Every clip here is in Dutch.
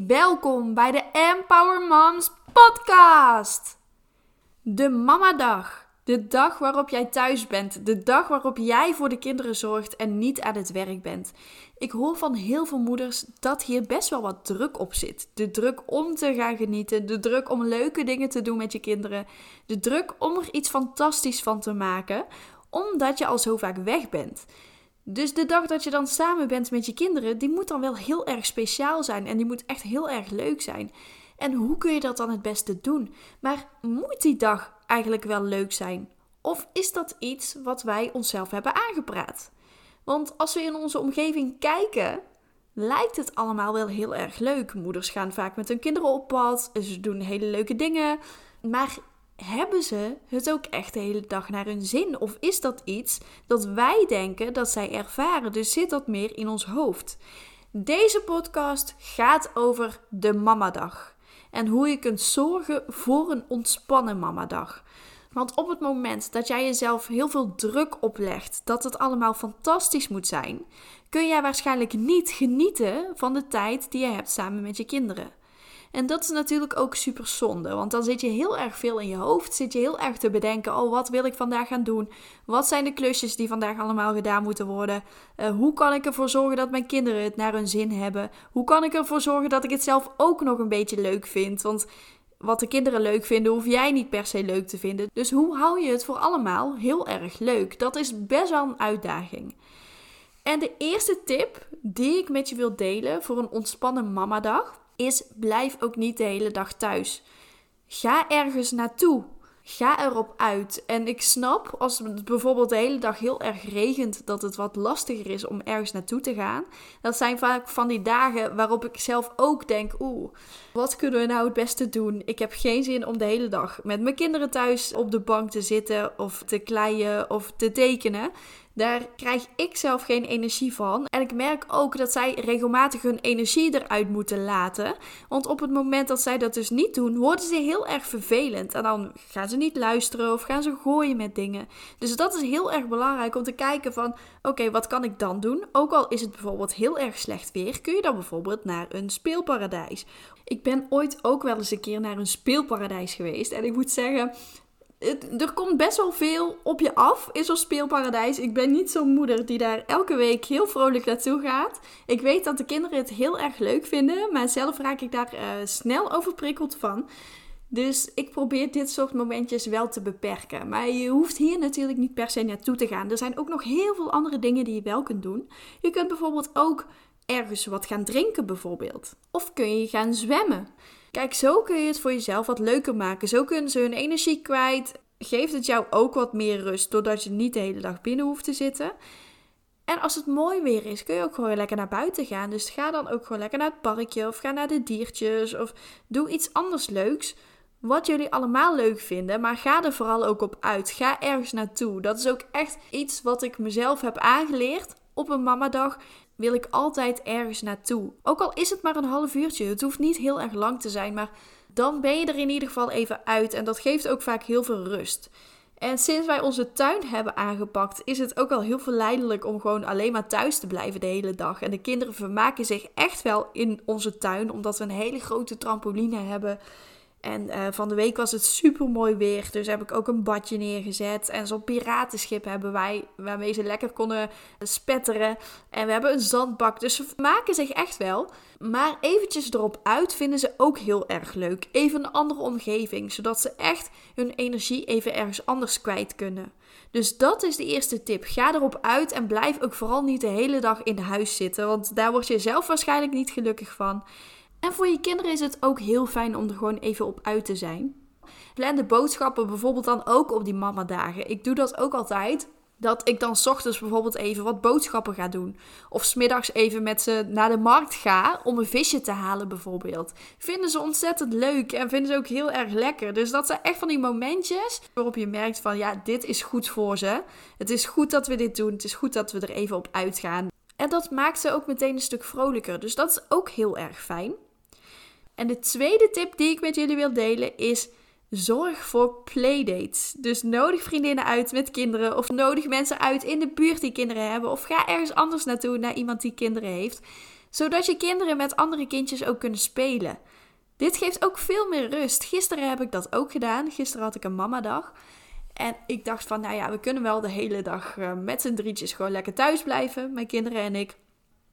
Welkom bij de Empower Moms podcast. De Mamadag. De dag waarop jij thuis bent. De dag waarop jij voor de kinderen zorgt en niet aan het werk bent. Ik hoor van heel veel moeders dat hier best wel wat druk op zit. De druk om te gaan genieten. De druk om leuke dingen te doen met je kinderen. De druk om er iets fantastisch van te maken. Omdat je al zo vaak weg bent. Dus de dag dat je dan samen bent met je kinderen, die moet dan wel heel erg speciaal zijn en die moet echt heel erg leuk zijn. En hoe kun je dat dan het beste doen? Maar moet die dag eigenlijk wel leuk zijn? Of is dat iets wat wij onszelf hebben aangepraat? Want als we in onze omgeving kijken, lijkt het allemaal wel heel erg leuk. Moeders gaan vaak met hun kinderen op pad, ze doen hele leuke dingen. Maar hebben ze het ook echt de hele dag naar hun zin? Of is dat iets dat wij denken dat zij ervaren? Dus zit dat meer in ons hoofd? Deze podcast gaat over de mamadag. En hoe je kunt zorgen voor een ontspannen mamadag. Want op het moment dat jij jezelf heel veel druk oplegt dat het allemaal fantastisch moet zijn, kun jij waarschijnlijk niet genieten van de tijd die je hebt samen met je kinderen. En dat is natuurlijk ook super zonde, want dan zit je heel erg veel in je hoofd, zit je heel erg te bedenken, oh wat wil ik vandaag gaan doen? Wat zijn de klusjes die vandaag allemaal gedaan moeten worden? Uh, hoe kan ik ervoor zorgen dat mijn kinderen het naar hun zin hebben? Hoe kan ik ervoor zorgen dat ik het zelf ook nog een beetje leuk vind? Want wat de kinderen leuk vinden, hoef jij niet per se leuk te vinden. Dus hoe hou je het voor allemaal heel erg leuk? Dat is best wel een uitdaging. En de eerste tip die ik met je wil delen voor een ontspannen mamadag is blijf ook niet de hele dag thuis. Ga ergens naartoe. Ga erop uit. En ik snap als het bijvoorbeeld de hele dag heel erg regent, dat het wat lastiger is om ergens naartoe te gaan. Dat zijn vaak van die dagen waarop ik zelf ook denk: oeh, wat kunnen we nou het beste doen? Ik heb geen zin om de hele dag met mijn kinderen thuis op de bank te zitten of te kleien of te tekenen. Daar krijg ik zelf geen energie van. En ik merk ook dat zij regelmatig hun energie eruit moeten laten. Want op het moment dat zij dat dus niet doen, worden ze heel erg vervelend. En dan gaan ze niet luisteren of gaan ze gooien met dingen. Dus dat is heel erg belangrijk om te kijken van... Oké, wat kan ik dan doen? Ook al is het bijvoorbeeld heel erg slecht weer, kun je dan bijvoorbeeld naar een speelparadijs. Ik ben ooit ook wel eens een keer naar een speelparadijs geweest. En ik moet zeggen, er komt best wel veel op je af in zo'n speelparadijs. Ik ben niet zo'n moeder die daar elke week heel vrolijk naartoe gaat. Ik weet dat de kinderen het heel erg leuk vinden, maar zelf raak ik daar uh, snel overprikkeld van. Dus ik probeer dit soort momentjes wel te beperken. Maar je hoeft hier natuurlijk niet per se naartoe te gaan. Er zijn ook nog heel veel andere dingen die je wel kunt doen. Je kunt bijvoorbeeld ook ergens wat gaan drinken, bijvoorbeeld. Of kun je gaan zwemmen. Kijk, zo kun je het voor jezelf wat leuker maken. Zo kunnen ze hun energie kwijt. Geeft het jou ook wat meer rust, doordat je niet de hele dag binnen hoeft te zitten. En als het mooi weer is, kun je ook gewoon lekker naar buiten gaan. Dus ga dan ook gewoon lekker naar het parkje of ga naar de diertjes of doe iets anders leuks. Wat jullie allemaal leuk vinden, maar ga er vooral ook op uit. Ga ergens naartoe. Dat is ook echt iets wat ik mezelf heb aangeleerd op een mamadag wil ik altijd ergens naartoe. Ook al is het maar een half uurtje, het hoeft niet heel erg lang te zijn, maar dan ben je er in ieder geval even uit en dat geeft ook vaak heel veel rust. En sinds wij onze tuin hebben aangepakt, is het ook al heel verleidelijk om gewoon alleen maar thuis te blijven de hele dag. En de kinderen vermaken zich echt wel in onze tuin, omdat we een hele grote trampoline hebben. En uh, van de week was het super mooi weer. Dus heb ik ook een badje neergezet. En zo'n piratenschip hebben wij. Waarmee ze lekker konden spetteren. En we hebben een zandbak. Dus ze maken zich echt wel. Maar eventjes erop uit vinden ze ook heel erg leuk. Even een andere omgeving. Zodat ze echt hun energie even ergens anders kwijt kunnen. Dus dat is de eerste tip. Ga erop uit en blijf ook vooral niet de hele dag in huis zitten. Want daar word je zelf waarschijnlijk niet gelukkig van. En voor je kinderen is het ook heel fijn om er gewoon even op uit te zijn. Plan de boodschappen bijvoorbeeld dan ook op die mama-dagen. Ik doe dat ook altijd. Dat ik dan ochtends bijvoorbeeld even wat boodschappen ga doen. Of smiddags even met ze naar de markt ga om een visje te halen bijvoorbeeld. Vinden ze ontzettend leuk en vinden ze ook heel erg lekker. Dus dat zijn echt van die momentjes waarop je merkt van ja, dit is goed voor ze. Het is goed dat we dit doen. Het is goed dat we er even op uitgaan. En dat maakt ze ook meteen een stuk vrolijker. Dus dat is ook heel erg fijn. En de tweede tip die ik met jullie wil delen is zorg voor playdates. Dus nodig vriendinnen uit met kinderen of nodig mensen uit in de buurt die kinderen hebben of ga ergens anders naartoe naar iemand die kinderen heeft. zodat je kinderen met andere kindjes ook kunnen spelen. Dit geeft ook veel meer rust. Gisteren heb ik dat ook gedaan. Gisteren had ik een mamadag. En ik dacht van, nou ja, we kunnen wel de hele dag uh, met z'n drietjes gewoon lekker thuis blijven, mijn kinderen en ik.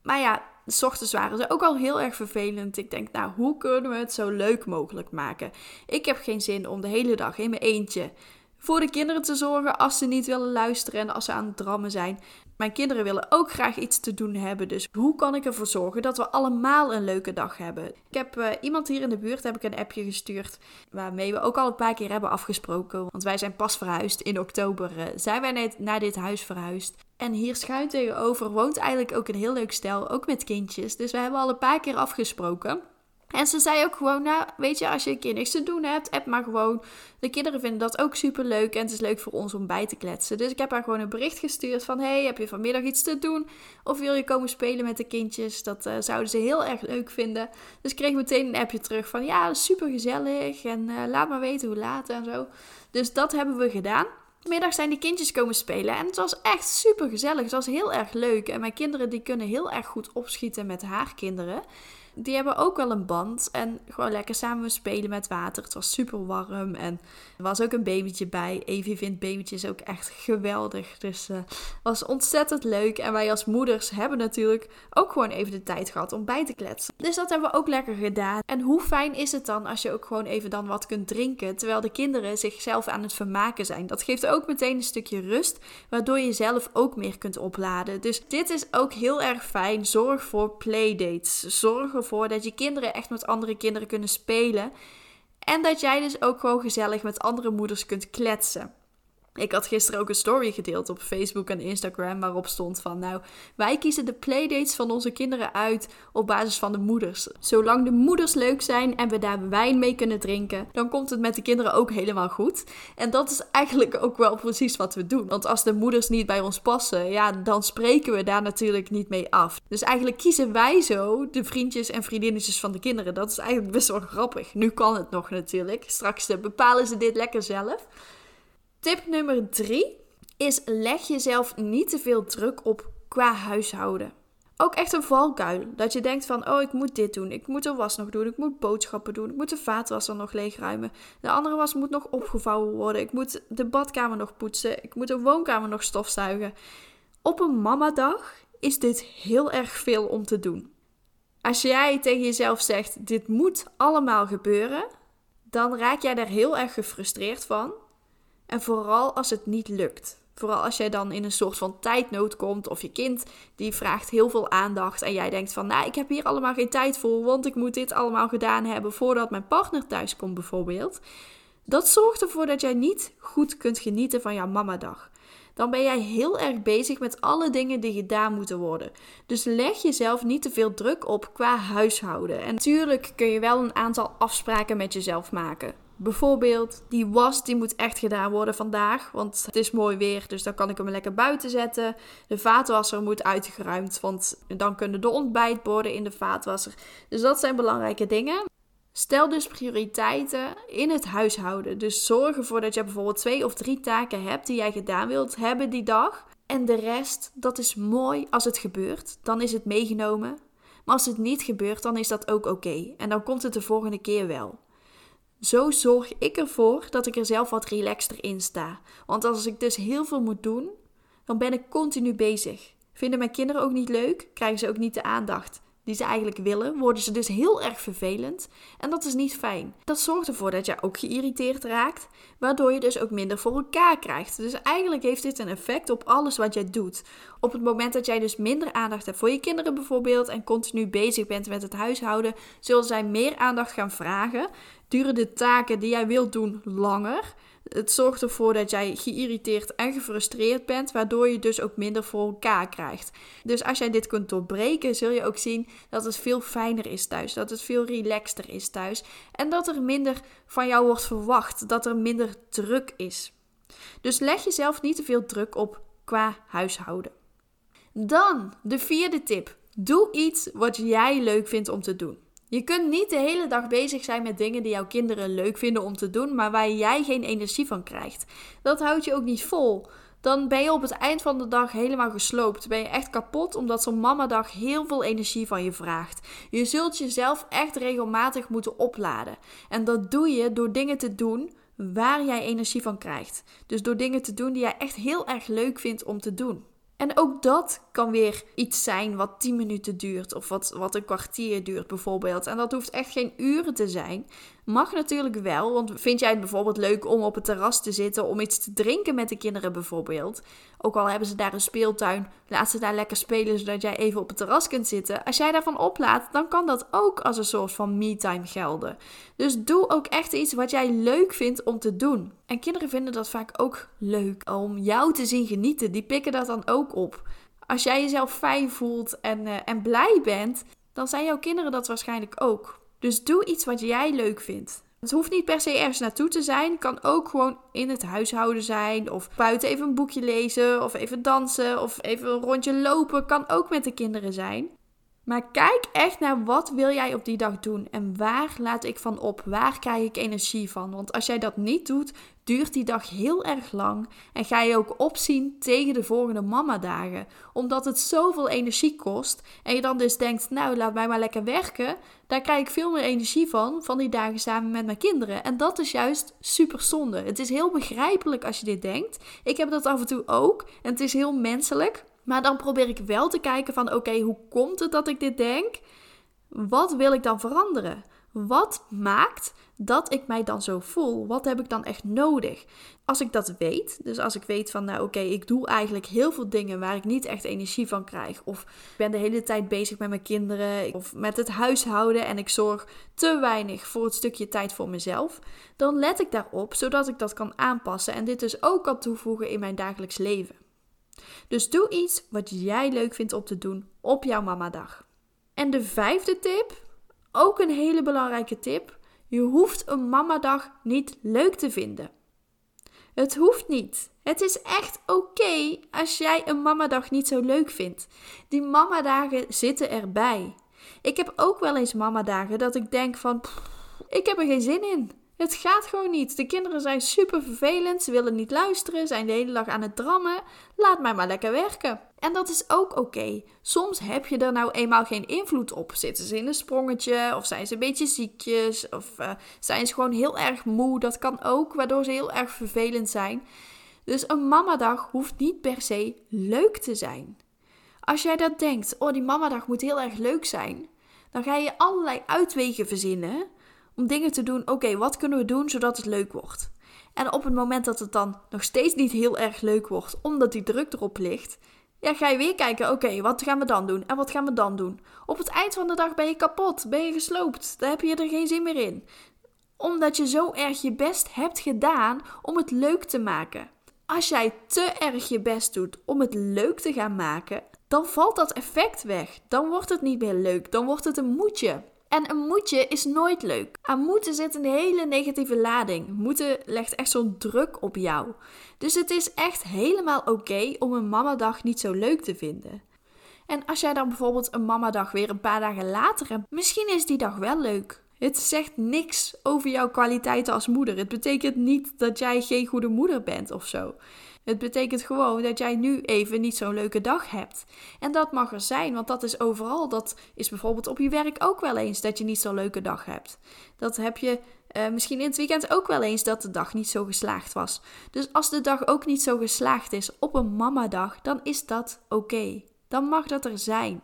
Maar ja, s ochtends waren ze ook al heel erg vervelend. Ik denk, nou, hoe kunnen we het zo leuk mogelijk maken? Ik heb geen zin om de hele dag in mijn eentje voor de kinderen te zorgen als ze niet willen luisteren en als ze aan het drammen zijn. Mijn kinderen willen ook graag iets te doen hebben. Dus hoe kan ik ervoor zorgen dat we allemaal een leuke dag hebben? Ik heb uh, iemand hier in de buurt heb ik een appje gestuurd. Waarmee we ook al een paar keer hebben afgesproken. Want wij zijn pas verhuisd. In oktober uh, zijn wij net naar dit huis verhuisd. En hier schuin tegenover woont eigenlijk ook een heel leuk stel. Ook met kindjes. Dus we hebben al een paar keer afgesproken. En ze zei ook gewoon, nou, weet je, als je een keer niks te doen hebt, app maar gewoon. De kinderen vinden dat ook super leuk en het is leuk voor ons om bij te kletsen. Dus ik heb haar gewoon een bericht gestuurd van, hey, heb je vanmiddag iets te doen? Of wil je komen spelen met de kindjes? Dat uh, zouden ze heel erg leuk vinden. Dus ik kreeg meteen een appje terug van, ja, super gezellig en uh, laat maar weten hoe laat en zo. Dus dat hebben we gedaan. Middag zijn die kindjes komen spelen en het was echt super gezellig. Het was heel erg leuk en mijn kinderen die kunnen heel erg goed opschieten met haar kinderen die hebben ook wel een band. En gewoon lekker samen spelen met water. Het was super warm. En er was ook een babytje bij. Evie vindt babytjes ook echt geweldig. Dus het uh, was ontzettend leuk. En wij als moeders hebben natuurlijk ook gewoon even de tijd gehad om bij te kletsen. Dus dat hebben we ook lekker gedaan. En hoe fijn is het dan als je ook gewoon even dan wat kunt drinken. Terwijl de kinderen zichzelf aan het vermaken zijn. Dat geeft ook meteen een stukje rust. Waardoor je zelf ook meer kunt opladen. Dus dit is ook heel erg fijn. Zorg voor playdates. Zorg ervoor dat je kinderen echt met andere kinderen kunnen spelen. En dat jij dus ook gewoon gezellig met andere moeders kunt kletsen. Ik had gisteren ook een story gedeeld op Facebook en Instagram waarop stond van nou, wij kiezen de playdates van onze kinderen uit op basis van de moeders. Zolang de moeders leuk zijn en we daar wijn mee kunnen drinken, dan komt het met de kinderen ook helemaal goed. En dat is eigenlijk ook wel precies wat we doen. Want als de moeders niet bij ons passen, ja, dan spreken we daar natuurlijk niet mee af. Dus eigenlijk kiezen wij zo de vriendjes en vriendinnetjes van de kinderen. Dat is eigenlijk best wel grappig. Nu kan het nog natuurlijk. Straks eh, bepalen ze dit lekker zelf. Tip nummer drie is leg jezelf niet te veel druk op qua huishouden. Ook echt een valkuil. Dat je denkt van, oh ik moet dit doen, ik moet de was nog doen, ik moet boodschappen doen, ik moet de vaatwasser nog leegruimen. De andere was moet nog opgevouwen worden, ik moet de badkamer nog poetsen, ik moet de woonkamer nog stofzuigen. Op een mamadag is dit heel erg veel om te doen. Als jij tegen jezelf zegt, dit moet allemaal gebeuren, dan raak jij daar heel erg gefrustreerd van. En vooral als het niet lukt. Vooral als jij dan in een soort van tijdnood komt of je kind die vraagt heel veel aandacht en jij denkt van nou ik heb hier allemaal geen tijd voor want ik moet dit allemaal gedaan hebben voordat mijn partner thuis komt bijvoorbeeld. Dat zorgt ervoor dat jij niet goed kunt genieten van jouw mamadag. Dan ben jij heel erg bezig met alle dingen die gedaan moeten worden. Dus leg jezelf niet te veel druk op qua huishouden. En natuurlijk kun je wel een aantal afspraken met jezelf maken. Bijvoorbeeld, die was die moet echt gedaan worden vandaag, want het is mooi weer, dus dan kan ik hem lekker buiten zetten. De vaatwasser moet uitgeruimd, want dan kunnen de ontbijtborden in de vaatwasser. Dus dat zijn belangrijke dingen. Stel dus prioriteiten in het huishouden. Dus zorg ervoor dat je bijvoorbeeld twee of drie taken hebt die jij gedaan wilt hebben die dag. En de rest, dat is mooi als het gebeurt. Dan is het meegenomen. Maar als het niet gebeurt, dan is dat ook oké. En dan komt het de volgende keer wel. Zo zorg ik ervoor dat ik er zelf wat relaxter in sta. Want als ik dus heel veel moet doen, dan ben ik continu bezig. Vinden mijn kinderen ook niet leuk, krijgen ze ook niet de aandacht die ze eigenlijk willen, worden ze dus heel erg vervelend en dat is niet fijn. Dat zorgt ervoor dat je ook geïrriteerd raakt, waardoor je dus ook minder voor elkaar krijgt. Dus eigenlijk heeft dit een effect op alles wat jij doet. Op het moment dat jij dus minder aandacht hebt voor je kinderen bijvoorbeeld en continu bezig bent met het huishouden, zullen zij meer aandacht gaan vragen. Duren de taken die jij wilt doen langer? Het zorgt ervoor dat jij geïrriteerd en gefrustreerd bent, waardoor je dus ook minder voor elkaar krijgt. Dus als jij dit kunt doorbreken, zul je ook zien dat het veel fijner is thuis, dat het veel relaxter is thuis en dat er minder van jou wordt verwacht, dat er minder druk is. Dus leg jezelf niet te veel druk op qua huishouden. Dan de vierde tip. Doe iets wat jij leuk vindt om te doen. Je kunt niet de hele dag bezig zijn met dingen die jouw kinderen leuk vinden om te doen, maar waar jij geen energie van krijgt. Dat houdt je ook niet vol. dan ben je op het eind van de dag helemaal gesloopt. Ben je echt kapot, omdat zo'n mamadag heel veel energie van je vraagt. Je zult jezelf echt regelmatig moeten opladen. En dat doe je door dingen te doen waar jij energie van krijgt. Dus door dingen te doen die jij echt heel erg leuk vindt om te doen. En ook dat kan weer iets zijn wat 10 minuten duurt of wat, wat een kwartier duurt bijvoorbeeld. En dat hoeft echt geen uren te zijn. Mag natuurlijk wel, want vind jij het bijvoorbeeld leuk om op het terras te zitten om iets te drinken met de kinderen bijvoorbeeld? Ook al hebben ze daar een speeltuin, laat ze daar lekker spelen zodat jij even op het terras kunt zitten. Als jij daarvan oplaat, dan kan dat ook als een soort van me-time gelden. Dus doe ook echt iets wat jij leuk vindt om te doen. En kinderen vinden dat vaak ook leuk om jou te zien genieten. Die pikken dat dan ook op. Als jij jezelf fijn voelt en, uh, en blij bent, dan zijn jouw kinderen dat waarschijnlijk ook. Dus doe iets wat jij leuk vindt. Het hoeft niet per se ergens naartoe te zijn. Het kan ook gewoon in het huishouden zijn. Of buiten even een boekje lezen. Of even dansen. Of even een rondje lopen. Kan ook met de kinderen zijn. Maar kijk echt naar wat wil jij op die dag doen en waar laat ik van op? Waar krijg ik energie van? Want als jij dat niet doet, duurt die dag heel erg lang en ga je ook opzien tegen de volgende mama-dagen, omdat het zoveel energie kost en je dan dus denkt, nou laat mij maar lekker werken, daar krijg ik veel meer energie van, van die dagen samen met mijn kinderen. En dat is juist super zonde. Het is heel begrijpelijk als je dit denkt. Ik heb dat af en toe ook en het is heel menselijk. Maar dan probeer ik wel te kijken van oké, hoe komt het dat ik dit denk? Wat wil ik dan veranderen? Wat maakt dat ik mij dan zo voel? Wat heb ik dan echt nodig? Als ik dat weet, dus als ik weet van nou oké, ik doe eigenlijk heel veel dingen waar ik niet echt energie van krijg. Of ik ben de hele tijd bezig met mijn kinderen of met het huishouden en ik zorg te weinig voor het stukje tijd voor mezelf. Dan let ik daarop zodat ik dat kan aanpassen en dit dus ook kan toevoegen in mijn dagelijks leven. Dus doe iets wat jij leuk vindt om te doen op jouw mamadag. En de vijfde tip, ook een hele belangrijke tip. Je hoeft een mamadag niet leuk te vinden. Het hoeft niet. Het is echt oké als jij een mamadag niet zo leuk vindt. Die mamadagen zitten erbij. Ik heb ook wel eens mamadagen dat ik denk van, ik heb er geen zin in. Het gaat gewoon niet. De kinderen zijn super vervelend. Ze willen niet luisteren. Zijn de hele dag aan het drammen. Laat mij maar lekker werken. En dat is ook oké. Soms heb je er nou eenmaal geen invloed op. Zitten ze in een sprongetje? Of zijn ze een beetje ziekjes? Of uh, zijn ze gewoon heel erg moe? Dat kan ook, waardoor ze heel erg vervelend zijn. Dus een mamadag hoeft niet per se leuk te zijn. Als jij dat denkt, oh die mamadag moet heel erg leuk zijn, dan ga je allerlei uitwegen verzinnen om dingen te doen. Oké, wat kunnen we doen zodat het leuk wordt? En op het moment dat het dan nog steeds niet heel erg leuk wordt, omdat die druk erop ligt, ja, ga je weer kijken, oké, wat gaan we dan doen? En wat gaan we dan doen? Op het eind van de dag ben je kapot, ben je gesloopt, daar heb je er geen zin meer in. Omdat je zo erg je best hebt gedaan om het leuk te maken. Als jij te erg je best doet om het leuk te gaan maken, dan valt dat effect weg. Dan wordt het niet meer leuk, dan wordt het een moedje. En een moetje is nooit leuk. Aan moeten zit een hele negatieve lading. Moeten legt echt zo'n druk op jou. Dus het is echt helemaal oké om een mamadag niet zo leuk te vinden. En als jij dan bijvoorbeeld een mamadag weer een paar dagen later hebt, misschien is die dag wel leuk. Het zegt niks over jouw kwaliteiten als moeder. Het betekent niet dat jij geen goede moeder bent of zo. Het betekent gewoon dat jij nu even niet zo'n leuke dag hebt. En dat mag er zijn, want dat is overal. Dat is bijvoorbeeld op je werk ook wel eens dat je niet zo'n leuke dag hebt. Dat heb je uh, misschien in het weekend ook wel eens dat de dag niet zo geslaagd was. Dus als de dag ook niet zo geslaagd is op een mamadag, dan is dat oké. Dan mag dat er zijn.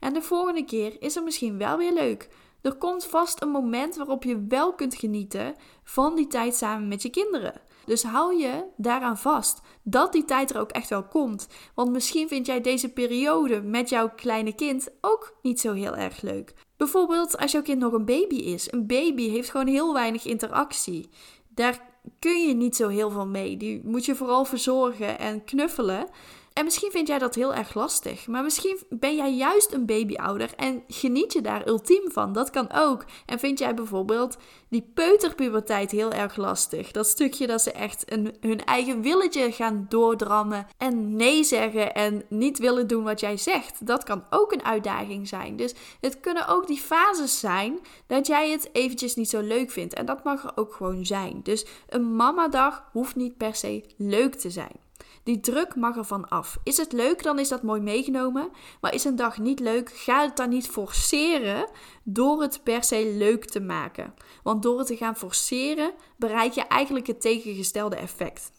En de volgende keer is er misschien wel weer leuk. Er komt vast een moment waarop je wel kunt genieten van die tijd samen met je kinderen. Dus hou je daaraan vast dat die tijd er ook echt wel komt. Want misschien vind jij deze periode met jouw kleine kind ook niet zo heel erg leuk. Bijvoorbeeld als jouw kind nog een baby is. Een baby heeft gewoon heel weinig interactie. Daar kun je niet zo heel veel mee. Die moet je vooral verzorgen en knuffelen. En misschien vind jij dat heel erg lastig. Maar misschien ben jij juist een babyouder en geniet je daar ultiem van. Dat kan ook. En vind jij bijvoorbeeld die peuterpuberteit heel erg lastig. Dat stukje dat ze echt hun eigen willetje gaan doordrammen. En nee zeggen en niet willen doen wat jij zegt. Dat kan ook een uitdaging zijn. Dus het kunnen ook die fases zijn dat jij het eventjes niet zo leuk vindt. En dat mag er ook gewoon zijn. Dus een mamadag hoeft niet per se leuk te zijn. Die druk mag er van af. Is het leuk, dan is dat mooi meegenomen. Maar is een dag niet leuk, ga het dan niet forceren door het per se leuk te maken. Want door het te gaan forceren, bereik je eigenlijk het tegengestelde effect.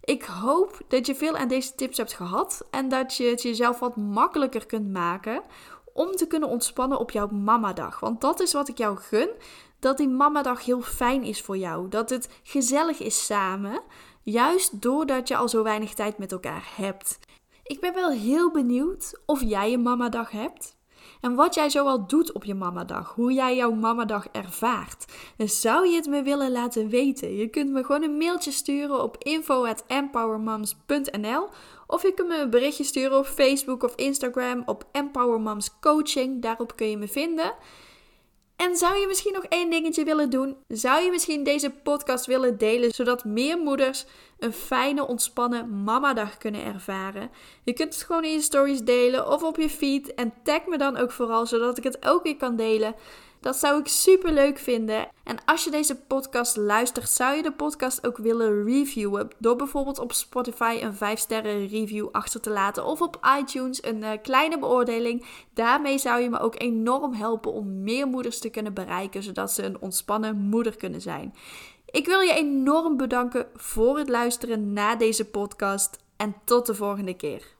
Ik hoop dat je veel aan deze tips hebt gehad en dat je het jezelf wat makkelijker kunt maken om te kunnen ontspannen op jouw mamadag. Want dat is wat ik jou gun, dat die mamadag heel fijn is voor jou, dat het gezellig is samen, juist doordat je al zo weinig tijd met elkaar hebt. Ik ben wel heel benieuwd of jij een mamadag hebt. En wat jij zoal doet op je mamadag, hoe jij jouw mamadag ervaart. En zou je het me willen laten weten? Je kunt me gewoon een mailtje sturen op info@empowermoms.nl of je kunt me een berichtje sturen op Facebook of Instagram op Empower Coaching. Daarop kun je me vinden. En zou je misschien nog één dingetje willen doen? Zou je misschien deze podcast willen delen, zodat meer moeders een fijne, ontspannen mamadag kunnen ervaren? Je kunt het gewoon in je stories delen of op je feed en tag me dan ook vooral, zodat ik het ook weer kan delen. Dat zou ik super leuk vinden. En als je deze podcast luistert, zou je de podcast ook willen reviewen. Door bijvoorbeeld op Spotify een 5 sterren review achter te laten. Of op iTunes een uh, kleine beoordeling. Daarmee zou je me ook enorm helpen om meer moeders te kunnen bereiken. Zodat ze een ontspannen moeder kunnen zijn. Ik wil je enorm bedanken voor het luisteren naar deze podcast. En tot de volgende keer.